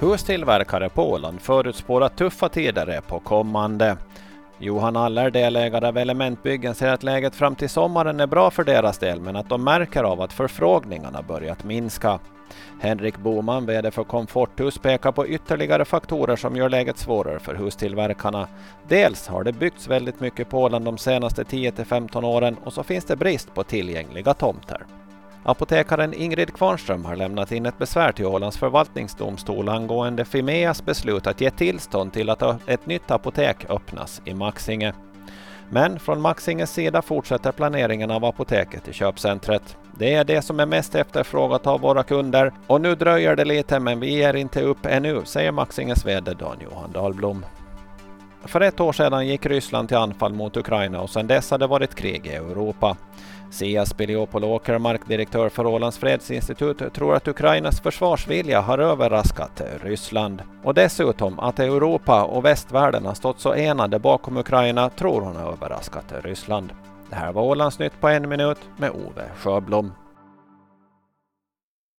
Hustillverkare på Åland förutspår att tuffa tider är på kommande. Johan Aller, delägare av Elementbyggen, säger att läget fram till sommaren är bra för deras del men att de märker av att förfrågningarna börjat minska. Henrik Boman, VD för Komforthus, pekar på ytterligare faktorer som gör läget svårare för hustillverkarna. Dels har det byggts väldigt mycket på Åland de senaste 10-15 åren och så finns det brist på tillgängliga tomter. Apotekaren Ingrid Kvarnström har lämnat in ett besvär till Ålands förvaltningsdomstol angående Fimeas beslut att ge tillstånd till att ett nytt apotek öppnas i Maxinge. Men från Maxinges sida fortsätter planeringen av apoteket i köpcentret. Det är det som är mest efterfrågat av våra kunder och nu dröjer det lite men vi ger inte upp ännu, säger Maxinges VD Dan Johan Dahlblom. För ett år sedan gick Ryssland till anfall mot Ukraina och sedan dess har det varit krig i Europa. Sias Biliopol Åkermark, direktör för Ålands fredsinstitut, tror att Ukrainas försvarsvilja har överraskat Ryssland. Och dessutom att Europa och västvärlden har stått så enade bakom Ukraina tror hon har överraskat Ryssland. Det här var Ålandsnytt på en minut med Ove Sjöblom.